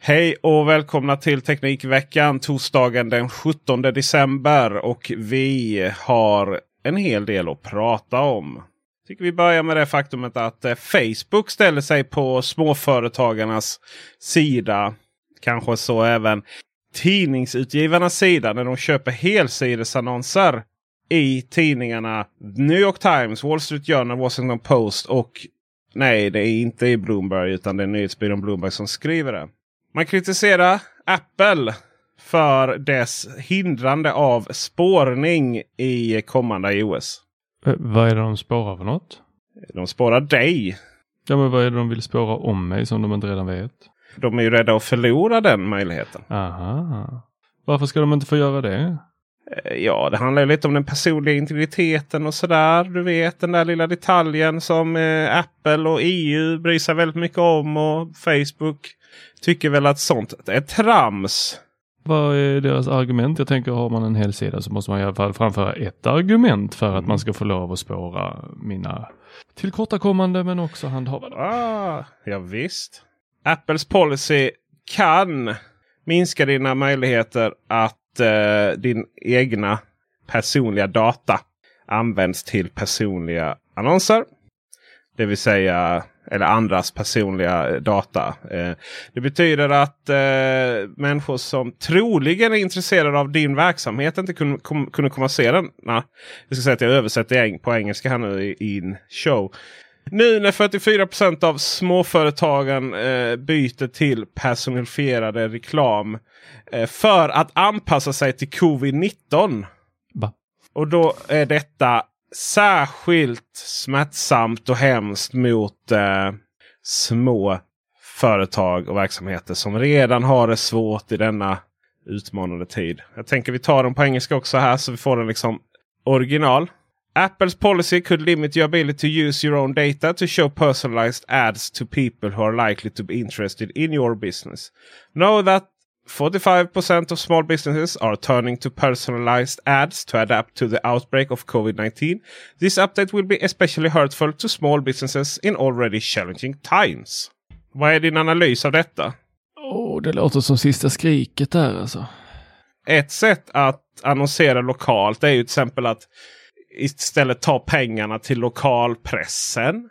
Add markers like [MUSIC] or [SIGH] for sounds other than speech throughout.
Hej och välkomna till Teknikveckan torsdagen den 17 december. Och vi har en hel del att prata om. Tycker vi börjar med det faktumet att eh, Facebook ställer sig på småföretagarnas sida. Kanske så även tidningsutgivarnas sida när de köper helsidesannonser i tidningarna New York Times, Wall Street Journal, Washington Post och nej, det är inte i Bloomberg utan det är nyhetsbyrån Bloomberg som skriver det. Man kritiserar Apple för dess hindrande av spårning i kommande iOS. Eh, Vad är det de spårar för något? De spårar dig. Ja, men vad är det de vill spåra om mig som de inte redan vet? De är ju rädda att förlora den möjligheten. Aha. Varför ska de inte få göra det? Eh, Ja, det handlar lite om den personliga integriteten och sådär. Du vet den där lilla detaljen som eh, Apple och EU bryr sig väldigt mycket om. Och Facebook tycker väl att sånt är trams. Vad är deras argument? Jag tänker har man en hel sida så måste man i alla fall framföra ett argument för att man ska få lov att spåra mina tillkortakommande men också handhavande. Ah, ja, visst. Apples policy kan minska dina möjligheter att eh, din egna personliga data används till personliga annonser. Det vill säga eller andras personliga eh, data. Eh, det betyder att eh, människor som troligen är intresserade av din verksamhet inte kunde, komma kunde komma se den. Jag ska säga att jag översätter på engelska här nu i, show. Nu när 44% av småföretagen eh, byter till personifierade reklam eh, för att anpassa sig till covid-19. Va? Och då är detta särskilt smärtsamt och hemskt mot eh, små företag och verksamheter som redan har det svårt i denna utmanande tid. Jag tänker vi tar dem på engelska också här så vi får den liksom original. Apples policy could limit your ability to use your own data to show personalized ads to people who are likely to be interested in your business. Know that 45% of small businesses are turning to personalized ads to adapt to the outbreak of COVID 19. This update will be especially hurtful to small businesses in already challenging times. Vad är din analys av detta? Åh, det låter som sista skriket där alltså. Ett sätt att annonsera lokalt är ju till exempel att istället ta pengarna till lokalpressen.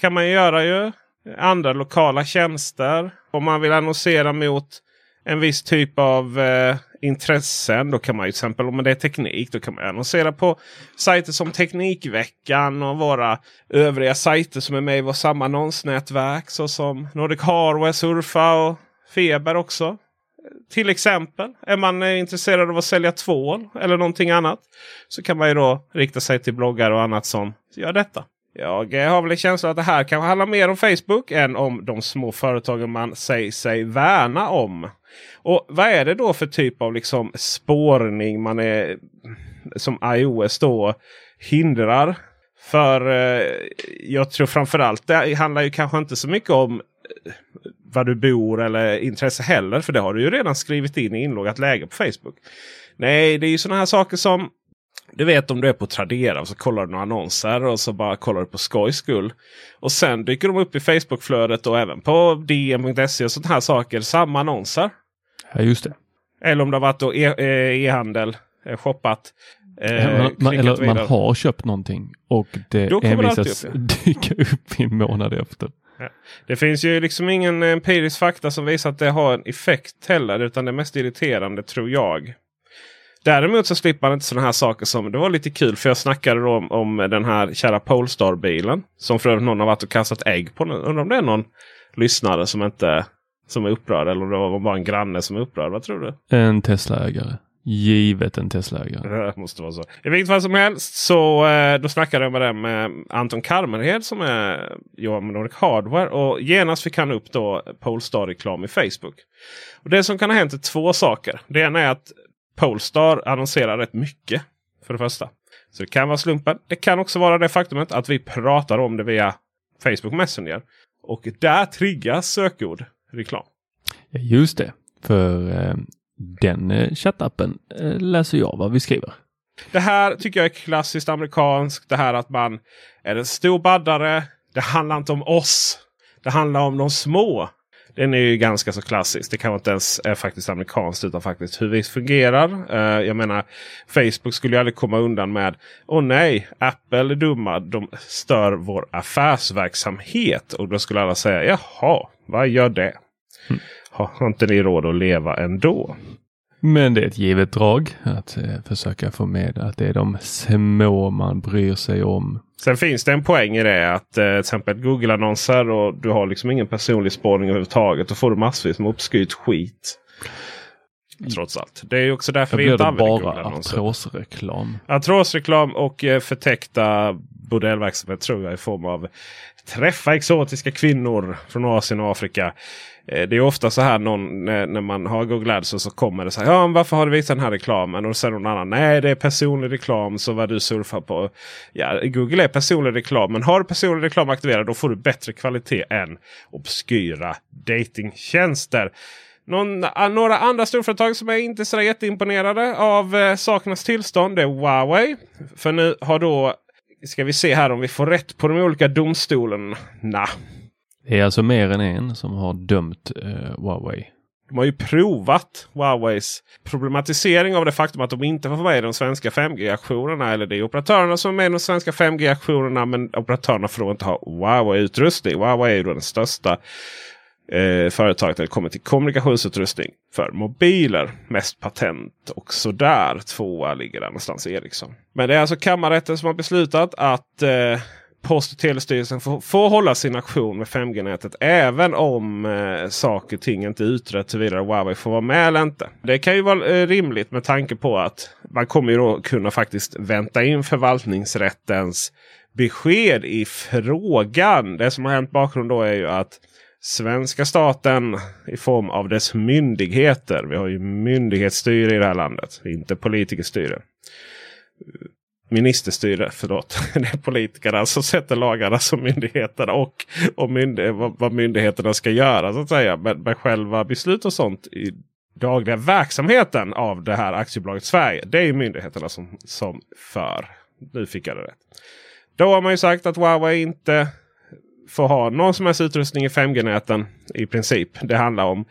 kan man göra ju. Andra lokala tjänster. Om man vill annonsera mot en viss typ av eh, intressen. Då kan man ju till exempel om det är teknik. Då kan man annonsera på sajter som Teknikveckan och våra övriga sajter som är med i vårt samma annonsnätverk. Såsom Nordic Hardware, Surfa och Feber också. Till exempel är man intresserad av att sälja tvål eller någonting annat. Så kan man ju då rikta sig till bloggar och annat som gör detta. Jag har väl en känsla att det här kanske handlar mer om Facebook än om de små företagen man säger sig värna om. Och vad är det då för typ av liksom spårning man är som iOS då hindrar? För eh, jag tror framförallt det handlar ju kanske inte så mycket om var du bor eller intresse heller. För det har du ju redan skrivit in i inloggat läge på Facebook. Nej, det är ju sådana här saker som du vet om du är på Tradera och så kollar du några annonser och så bara kollar du på skojs skull. Och sen dyker de upp i Facebookflödet och även på dm.se och sådana här saker. Samma annonser. Ja, just det. Eller om det har varit e- eh, e-handel, e shoppat. Eh, man, man, eller man har köpt någonting och det envisas [LAUGHS] dyka upp i en månad efter. Ja. Det finns ju liksom ingen empirisk fakta som visar att det har en effekt heller. Utan det är mest irriterande tror jag. Däremot så slipper man inte sådana här saker som det var lite kul för jag snackade då om, om den här kära Polestar-bilen. Som för övrigt någon har varit och kastat ägg på. Undrar om det är någon lyssnare som inte som är upprörd eller om det var bara en granne som är upprörd. Vad tror du? En Tesla-ägare. Givet en Tesla-ägare. Det måste vara så. I vilket fall som helst så eh, då snackade jag med, det med Anton Karmerhed som är jobbar med Nordic Hardware. Och genast fick han upp då Polestar-reklam i Facebook. Och Det som kan ha hänt är två saker. Det ena är att Polestar annonserar rätt mycket. För det första. Så det kan vara slumpen. Det kan också vara det faktumet att vi pratar om det via Facebook Messenger. Och där triggas sökord reklam. Just det. För eh, den eh, chattappen eh, läser jag vad vi skriver. Det här tycker jag är klassiskt amerikanskt. Det här att man är en stor baddare. Det handlar inte om oss. Det handlar om de små. Den är ju ganska så klassisk. Det kanske inte ens är faktiskt amerikanskt utan faktiskt hur vi fungerar. Uh, jag menar Facebook skulle ju aldrig komma undan med Åh nej, Apple är dumma. De stör vår affärsverksamhet. Och då skulle alla säga Jaha, vad gör det? Mm. Har inte ni råd att leva ändå? Men det är ett givet drag att eh, försöka få med att det är de små man bryr sig om. Sen finns det en poäng i det att eh, till exempel Google-annonser och du har liksom ingen personlig spårning överhuvudtaget. Då får du massvis med uppskryt skit. Trots allt. Det är också därför vi inte använder bara artrosreklam. Artrosreklam och eh, förtäckta bordellverksamhet tror jag i form av träffa exotiska kvinnor från Asien och Afrika. Eh, det är ofta så här någon, när, man har Google Ads så kommer det så här. Ja, varför har du visat den här reklamen? Och sen någon annan. Nej, det är personlig reklam. Så vad du surfar på. Ja, Google är personlig reklam. Men har du personlig reklam aktiverad då får du bättre kvalitet än obskyra datingtjänster. Någon, ah, några andra storföretag som är inte så jätteimponerade av eh, sakernas tillstånd. Det är Huawei. För nu har då Ska vi se här om vi får rätt på de olika domstolarna. Nah. Det är alltså mer än en som har dömt eh, Huawei. De har ju provat Huaweis problematisering av det faktum att de inte får vara med i de svenska 5G-aktionerna. Eller det är operatörerna som är med i de svenska 5G-aktionerna men operatörerna får inte ha Huawei-utrustning. Huawei är ju då den största eh, företaget när det kommer till kommunikationsutrustning för mobiler. Mest patent och sådär. Tvåa ligger där någonstans Ericsson. Men det är alltså kammarrätten som har beslutat att eh, Post och telestyrelsen får, får hålla sin aktion med 5G-nätet även om eh, saker och ting inte utrett huruvida Huawei får vara med eller inte. Det kan ju vara eh, rimligt med tanke på att man kommer ju då kunna faktiskt vänta in förvaltningsrättens besked i frågan. Det som har hänt bakgrund då är ju att svenska staten i form av dess myndigheter. Vi har ju myndighetsstyre i det här landet, inte politikerstyre ministerstyre. Förlåt. [LAUGHS] Det är politikerna som sätter lagarna som myndigheterna och, och myndig vad, vad myndigheterna ska göra. så att säga. Men, men själva beslut och sånt i dagliga verksamheten av det här aktiebolaget Sverige. Det är myndigheterna som, som för. Nu fick jag det rätt. Då har man ju sagt att Huawei inte får ha någon som helst utrustning i 5G-näten i princip. Det handlar om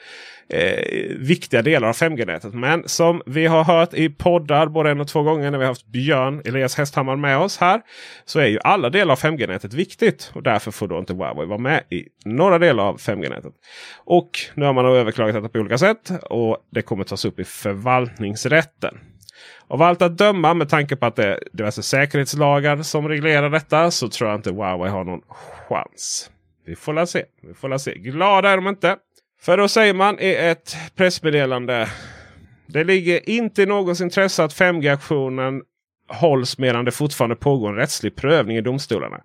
eh, viktiga delar av 5G-nätet. Men som vi har hört i poddar både en och två gånger när vi har haft Björn Elias Hästhammar med oss här. Så är ju alla delar av 5G-nätet viktigt. Och därför får då inte Huawei vara med i några delar av 5G-nätet. Och nu har man överklagat detta på olika sätt. Och det kommer tas upp i förvaltningsrätten. Av allt att döma med tanke på att det är diverse säkerhetslagar som reglerar detta så tror jag inte Huawei har någon chans. Vi får la se. Vi får la se. Glada är de inte. För då säger man i ett pressmeddelande. Det ligger inte i någons intresse att 5G-aktionen hålls medan det fortfarande pågår en rättslig prövning i domstolarna.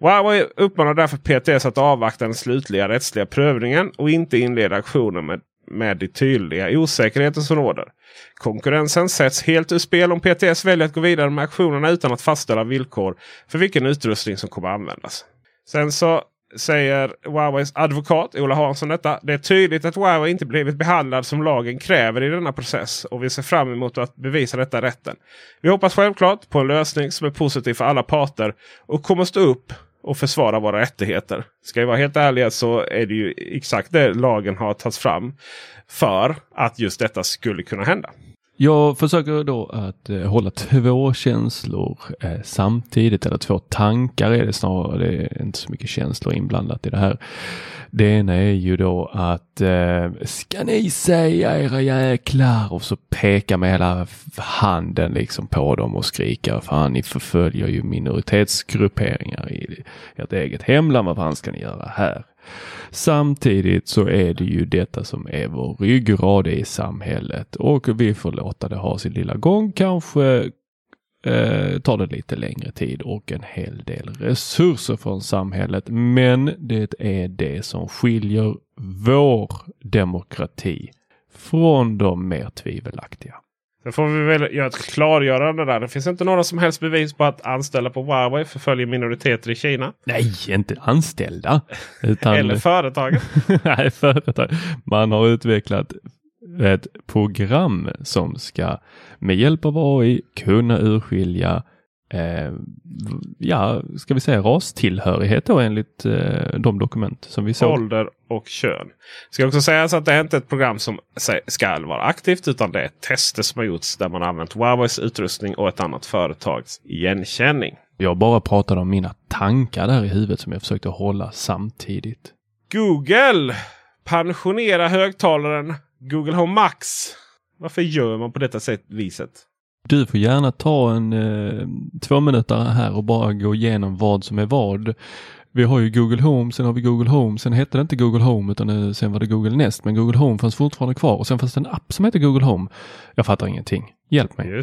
Huawei uppmanar därför PTS att avvakta den slutliga rättsliga prövningen och inte inleda aktionen med, med de tydliga osäkerheter som råder. Konkurrensen sätts helt ur spel om PTS väljer att gå vidare med aktionerna utan att fastställa villkor för vilken utrustning som kommer användas. Sen så säger Huaweis advokat Ola Hansson detta. Det är tydligt att Huawei inte blivit behandlad som lagen kräver i denna process och vi ser fram emot att bevisa detta i rätten. Vi hoppas självklart på en lösning som är positiv för alla parter och kommer stå upp och försvara våra rättigheter. Ska vi vara helt ärliga så är det ju exakt det lagen har tagits fram för att just detta skulle kunna hända. Jag försöker då att eh, hålla två känslor eh, samtidigt, eller två tankar är det snarare. Det är inte så mycket känslor inblandat i det här. Det ena är ju då att eh, ska ni säga era jäklar och så peka med hela handen liksom på dem och skrika fan ni förföljer ju minoritetsgrupperingar i ert eget hemland. Vad fan ska ni göra här? Samtidigt så är det ju detta som är vår ryggrad i samhället och vi får låta det ha sin lilla gång. Kanske eh, tar det lite längre tid och en hel del resurser från samhället. Men det är det som skiljer vår demokrati från de mer tvivelaktiga. Sen får vi väl göra ett klargörande där. Det finns inte några som helst bevis på att anställda på Huawei förföljer minoriteter i Kina. Nej, inte anställda. Utan... Eller företagen. [LAUGHS] Nej, företag. Man har utvecklat ett program som ska med hjälp av AI kunna urskilja eh, ja, ska vi säga rastillhörighet då enligt eh, de dokument som vi såg. Ålder och kön. Ska också sägas att det är inte ett program som ska vara aktivt utan det är tester som har gjorts där man använt Huaweis utrustning och ett annat företags igenkänning. Jag bara pratade om mina tankar där i huvudet som jag försökte hålla samtidigt. Google! Pensionera högtalaren Google Home Max. Varför gör man på detta sätt, viset? Du får gärna ta en eh, två minuter här och bara gå igenom vad som är vad. Vi har ju Google Home, sen har vi Google Home, sen hette det inte Google Home utan eh, sen var det Google Nest. Men Google Home fanns fortfarande kvar och sen fanns det en app som heter Google Home. Jag fattar ingenting. Hjälp mig.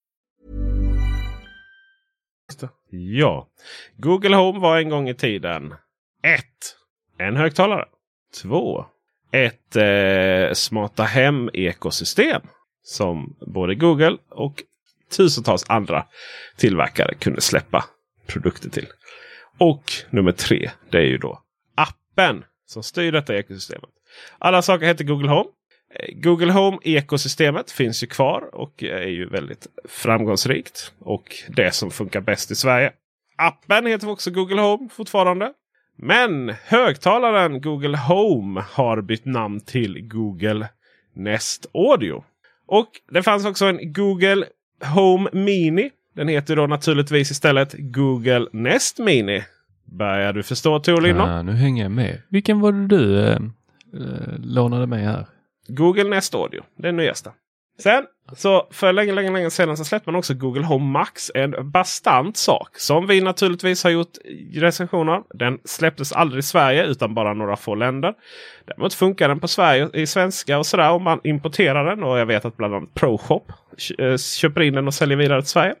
Ja, Google Home var en gång i tiden 1. En högtalare. 2. Ett eh, smarta hem-ekosystem. Som både Google och tusentals andra tillverkare kunde släppa produkter till. Och nummer tre, det är ju då appen som styr detta ekosystemet. Alla saker heter Google Home. Google Home-ekosystemet finns ju kvar och är ju väldigt framgångsrikt. Och det som funkar bäst i Sverige. Appen heter också Google Home fortfarande. Men högtalaren Google Home har bytt namn till Google Nest Audio. Och det fanns också en Google Home Mini. Den heter då naturligtvis istället Google Nest Mini. Börjar du förstå Tor Lindholm? Ja, nu hänger jag med. Vilken var det du eh, eh lånade med här? Google Nest Audio. Den nyaste. Sen så för länge, länge, länge sedan så släppte man också Google Home Max. En bastant sak som vi naturligtvis har gjort recensioner. Den släpptes aldrig i Sverige utan bara några få länder. Däremot funkar den på Sverige i svenska och sådär om man importerar den. Och jag vet att bland annat ProShop eh, köper in den och säljer vidare till Sverige.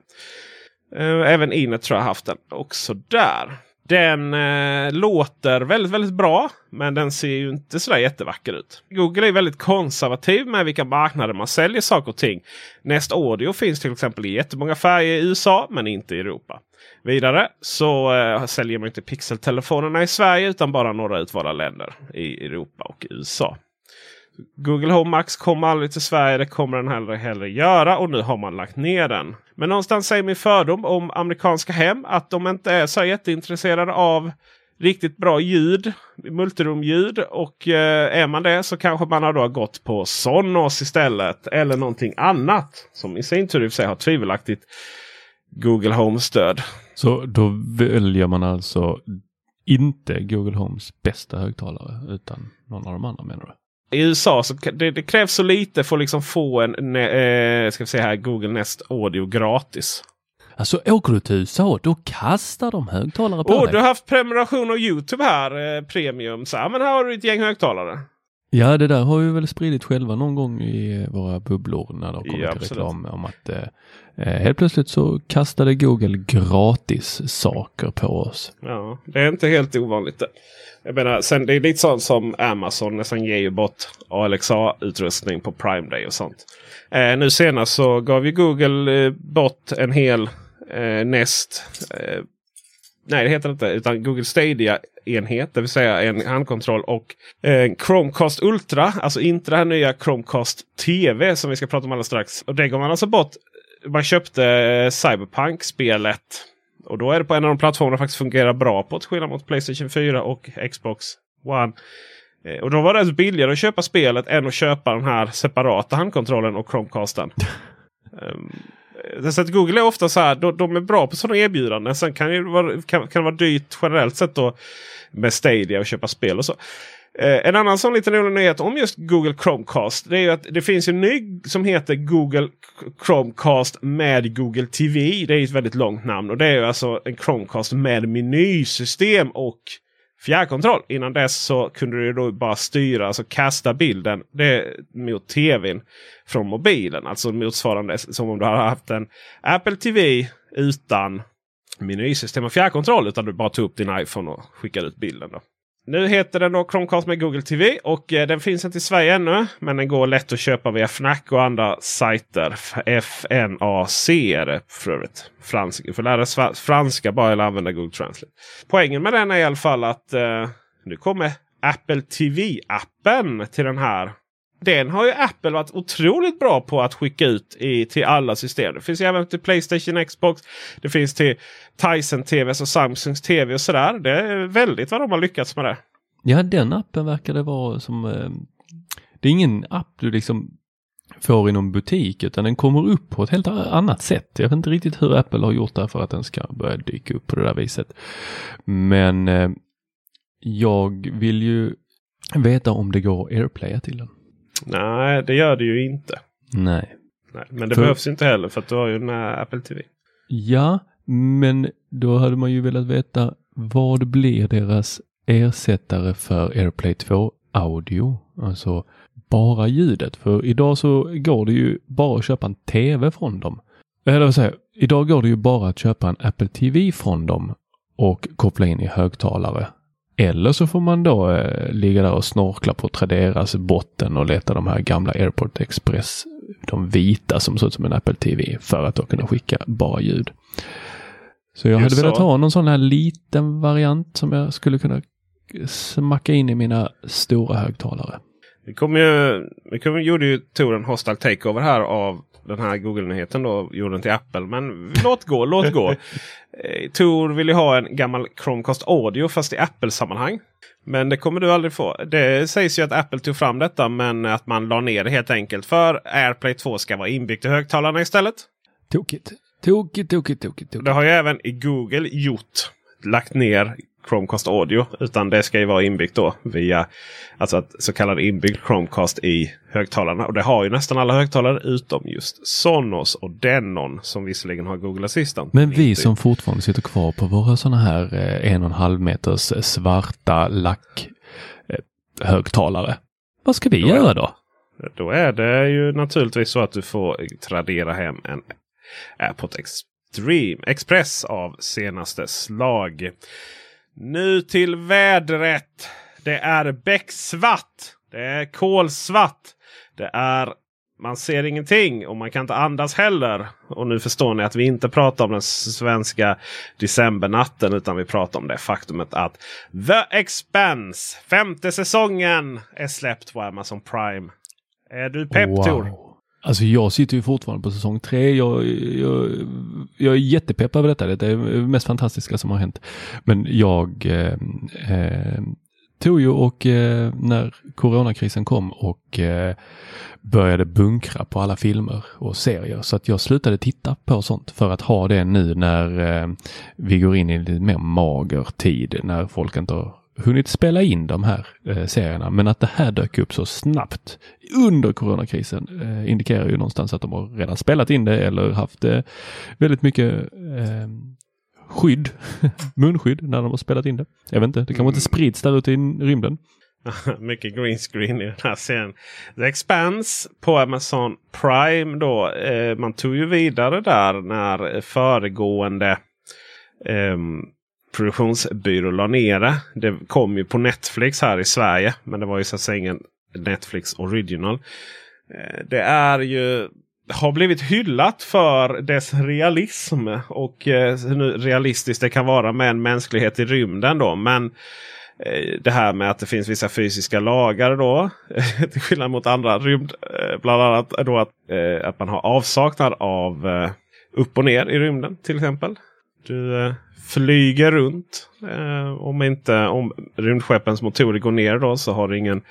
Eh, även Inet tror jag haft den också där. Den eh, låter väldigt, väldigt bra. Men den ser ju inte sådär jättevacker ut. Google är väldigt konservativ med vilka marknader man säljer saker och ting. Nest Audio finns till exempel i jättemånga färger i USA men inte i Europa. Vidare så eh, säljer man inte pixeltelefonerna i Sverige utan bara några utvalda länder i Europa och USA. Google Home Max kommer aldrig till Sverige. Det kommer den heller, heller göra. Och nu har man lagt ner den. Men någonstans säger min fördom om amerikanska hem att de inte är så jätteintresserade av riktigt bra ljud. Multirumljud. Och eh, är man det så kanske man har då gått på Sonos istället. Eller någonting annat. Som i sin tur i och för sig har tvivelaktigt Google Home-stöd. Så då väljer man alltså inte Google Homes bästa högtalare utan någon av de andra menar du? I USA så det, det krävs så lite för att liksom få en eh, ska vi se här, Google Nest Audio gratis. Alltså åker du till USA då kastar de högtalare på Åh, dig. du har haft prenumeration av Youtube här, eh, premium. Så, ja, men här har du ett gäng högtalare. Ja, det där har vi väl spridit själva någon gång i våra bubblor när det har kommit Ja, reklam om att eh, Eh, helt plötsligt så kastade Google gratis saker på oss. Ja, det är inte helt ovanligt. Det. Jag menar, sen, det är lite sånt som Amazon nästan ger ju bort Alexa-utrustning på Prime Day och sånt. Eh, nu senast så gav ju Google eh, bort en hel eh, Nest. Eh, nej, det heter det inte. Utan Google Stadia-enhet. Det vill säga en handkontroll och eh, Chromecast Ultra. Alltså inte det här nya Chromecast TV som vi ska prata om alldeles strax. Och det gav man alltså bort. Man köpte eh, Cyberpunk-spelet. Och då är det på en av de plattformarna faktiskt fungerar bra på. Till skillnad mot Playstation 4 och Xbox One. Eh, Och då var det billigare att köpa spelet än att köpa den här separata handkontrollen och Chromecasten. um, [LAUGHS] så att Google är ofta så här, de, de är bra på sådana erbjudanden. Sen kan det vara, kan, kan det vara dyrt generellt sett då med Stadia och köpa spel och så. Eh, en annan sån liten rolig nyhet om just Google Chromecast. Det är ju att det finns en ny som heter Google Chromecast med Google TV. Det är ett väldigt långt namn. Och det är ju alltså en Chromecast med menysystem och fjärrkontroll. Innan dess så kunde du då bara styra, alltså kasta bilden det, mot tvn från mobilen. Alltså motsvarande som om du hade haft en Apple TV utan menysystem och fjärrkontroll. Utan du bara tog upp din iPhone och skickade ut bilden. Då. Nu heter den då Chromecast med Google TV och eh, den finns inte i Sverige ännu. Men den går lätt att köpa via Fnac och andra sajter. FNAC är det för övrigt. Fransk, för lära franska bara eller använda Google Translate. Poängen med den är i alla fall att eh, nu kommer Apple TV-appen till den här. Den har ju Apple varit otroligt bra på att skicka ut i, till alla system. Det finns ju även till Playstation, Xbox. Det finns till Tyson-TV och alltså Samsungs TV och sådär. Det är väldigt vad de har lyckats med det. Ja, den appen verkar det vara som... Eh, det är ingen app du liksom får i någon butik utan den kommer upp på ett helt annat sätt. Jag vet inte riktigt hur Apple har gjort det för att den ska börja dyka upp på det där viset. Men eh, jag vill ju veta om det går airplaya till den. Nej, det gör det ju inte. Nej. Nej men det För- behövs inte heller för att du har ju den här Apple TV. Ja, men då hade man ju velat veta vad blir deras ersättare för AirPlay 2 audio? Alltså bara ljudet. För idag så går det ju bara att köpa en TV från dem. Eller vad säger? Idag går det ju bara att köpa en Apple TV från dem och koppla in i högtalare. Eller så får man då eh, ligga där och snorkla på Traderas botten och leta de här gamla AirPort Express, de vita som ser ut som en Apple TV för att då kunna skicka bara ljud. Så jag Just hade velat så. ha någon sån här liten variant som jag skulle kunna smacka in i mina stora högtalare. Vi kom ju, vi kom, gjorde ju Tor en hostile takeover här av den här Google-nyheten då. Gjorde den till Apple. Men låt gå, låt gå. [LAUGHS] Eh, Tor vill ju ha en gammal Chromecast Audio fast i Apple-sammanhang. Men det kommer du aldrig få. Det sägs ju att Apple tog fram detta men att man la ner det helt enkelt. För AirPlay 2 ska vara inbyggt i högtalarna istället. Tokigt. Tokigt, tokigt, tokigt, tokigt. Det har ju även Google gjort. Lagt ner Chromecast Audio. Utan det ska ju vara inbyggt då via alltså ett så kallad inbyggd Chromecast i högtalarna. Och det har ju nästan alla högtalare utom just Sonos och Denon som visserligen har Google Assistant. Men vi som fortfarande sitter kvar på våra sådana här eh, en och en halv meters eh, svarta lack eh, högtalare. Vad ska vi Då göra då? Då är det ju naturligtvis så att du får tradera hem en AirPod Extreme Express av senaste slag. Nu till vädret. Det är becksvart. Det är kolsvart. Det är man ser ingenting och man kan inte andas heller. Och nu förstår ni att vi inte pratar om den svenska decembernatten utan vi pratar om det faktumet att The Expanse, femte säsongen, är släppt på Amazon Prime. Är du pepp Tor? Alltså jag sitter ju fortfarande på säsong tre. Jag, jag, jag är jättepepp över detta. Det är det mest fantastiska som har hänt. Men jag eh, eh, tog ju och eh, när coronakrisen kom och eh, började bunkra på alla filmer och serier. Så att jag slutade titta på sånt för att ha det nu när eh, vi går in i en lite mer mager tid. När folk inte har hunnit spela in de här eh, serierna. Men att det här dök upp så snabbt under coronakrisen eh, indikerar ju någonstans att de har redan spelat in det eller haft eh, väldigt mycket eh, skydd, [LAUGHS] munskydd när de har spelat in det. Jag vet inte, det kanske inte sprids där ute i rymden. [LAUGHS] Mycket green screen i den här serien. The Expanse på Amazon Prime då. Eh, man tog ju vidare där när föregående ehm, produktionsbyrå la ner det. Det kom ju på Netflix här i Sverige. Men det var ju så att säga ingen Netflix original. Eh, det är ju har blivit hyllat för dess realism. Och eh, hur realistiskt det kan vara med en mänsklighet i rymden då. Men eh, det här med att det finns vissa fysiska lagar då. [LAUGHS] till skillnad mot andra rymd. Bland annat då att, att man har avsaknad av upp och ner i rymden till exempel. Du eh, flyger runt. Eh, om inte om rymdskeppens motorer går ner då så har du ingen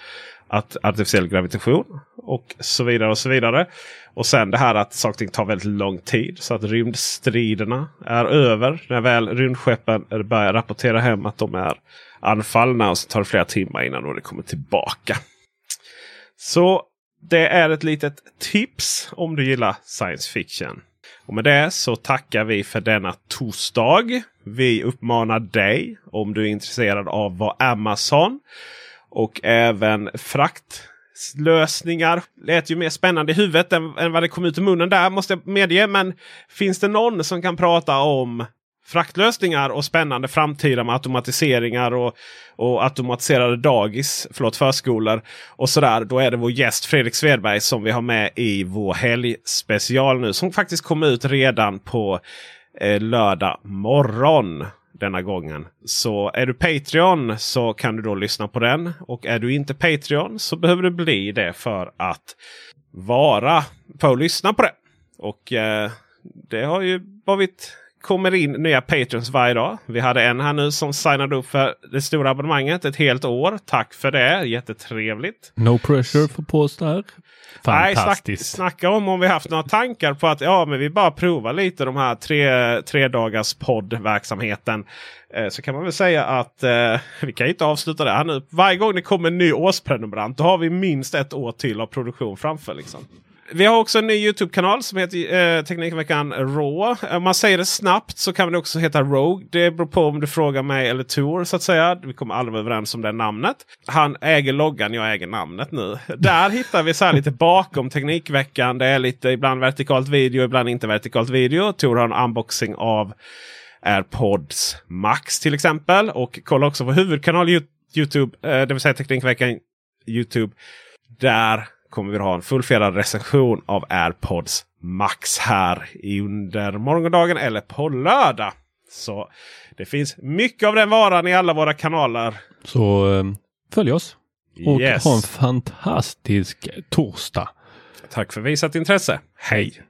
artificiell gravitation. Och så vidare och så vidare. Och sen det här att saker och ting tar väldigt lång tid. Så att rymdstriderna är över. När väl rymdskeppen börjar rapportera hem att de är anfallna. Och så tar det flera timmar innan de det kommer tillbaka. Så det är ett litet tips om du gillar science fiction. Och med det så tackar vi för denna torsdag. Vi uppmanar dig om du är intresserad av vad Amazon och även fraktlösningar. Lät ju mer spännande i huvudet än, än vad det kom ut i munnen där måste jag medge. Men finns det någon som kan prata om fraktlösningar och spännande framtida med automatiseringar och, och automatiserade dagis, förlåt förskolor och sådär. Då är det vår gäst Fredrik Svedberg som vi har med i vår helgspecial nu. Som faktiskt kom ut redan på eh, lördag morgon denna gången. Så är du Patreon så kan du då lyssna på den. Och är du inte Patreon så behöver du bli det för att vara för att lyssna på det. Och eh, det har ju varit kommer in nya Patreons varje dag. Vi hade en här nu som signade upp för det stora abonnemanget ett helt år. Tack för det! Jättetrevligt. No pressure för post där. Fantastiskt. Nej, snack, snacka om om vi haft några tankar på att ja, men vi bara provar lite de här tre, tre dagars poddverksamheten. Eh, så kan man väl säga att eh, vi kan inte avsluta det här nu. Varje gång det kommer en ny årsprenumerant då har vi minst ett år till av produktion framför. Liksom. Vi har också en ny Youtube-kanal som heter eh, Teknikveckan Raw. Om man säger det snabbt så kan det också heta Rogue. Det beror på om du frågar mig eller Tor så att säga. Vi kommer aldrig överens om det namnet. Han äger loggan, jag äger namnet nu. Där [LAUGHS] hittar vi så här lite bakom Teknikveckan. Det är lite ibland vertikalt video, ibland inte vertikalt video. Tor har en unboxing av AirPods Max till exempel. Och kolla också på huvudkanal Youtube, eh, det vill säga Teknikveckan Youtube. Där kommer vi ha en fullfjädrad recension av AirPods Max här under morgondagen eller på lördag. Så det finns mycket av den varan i alla våra kanaler. Så eh, följ oss. Och Yes. ha en fantastisk torsdag. Tack för visat intresse. Hej!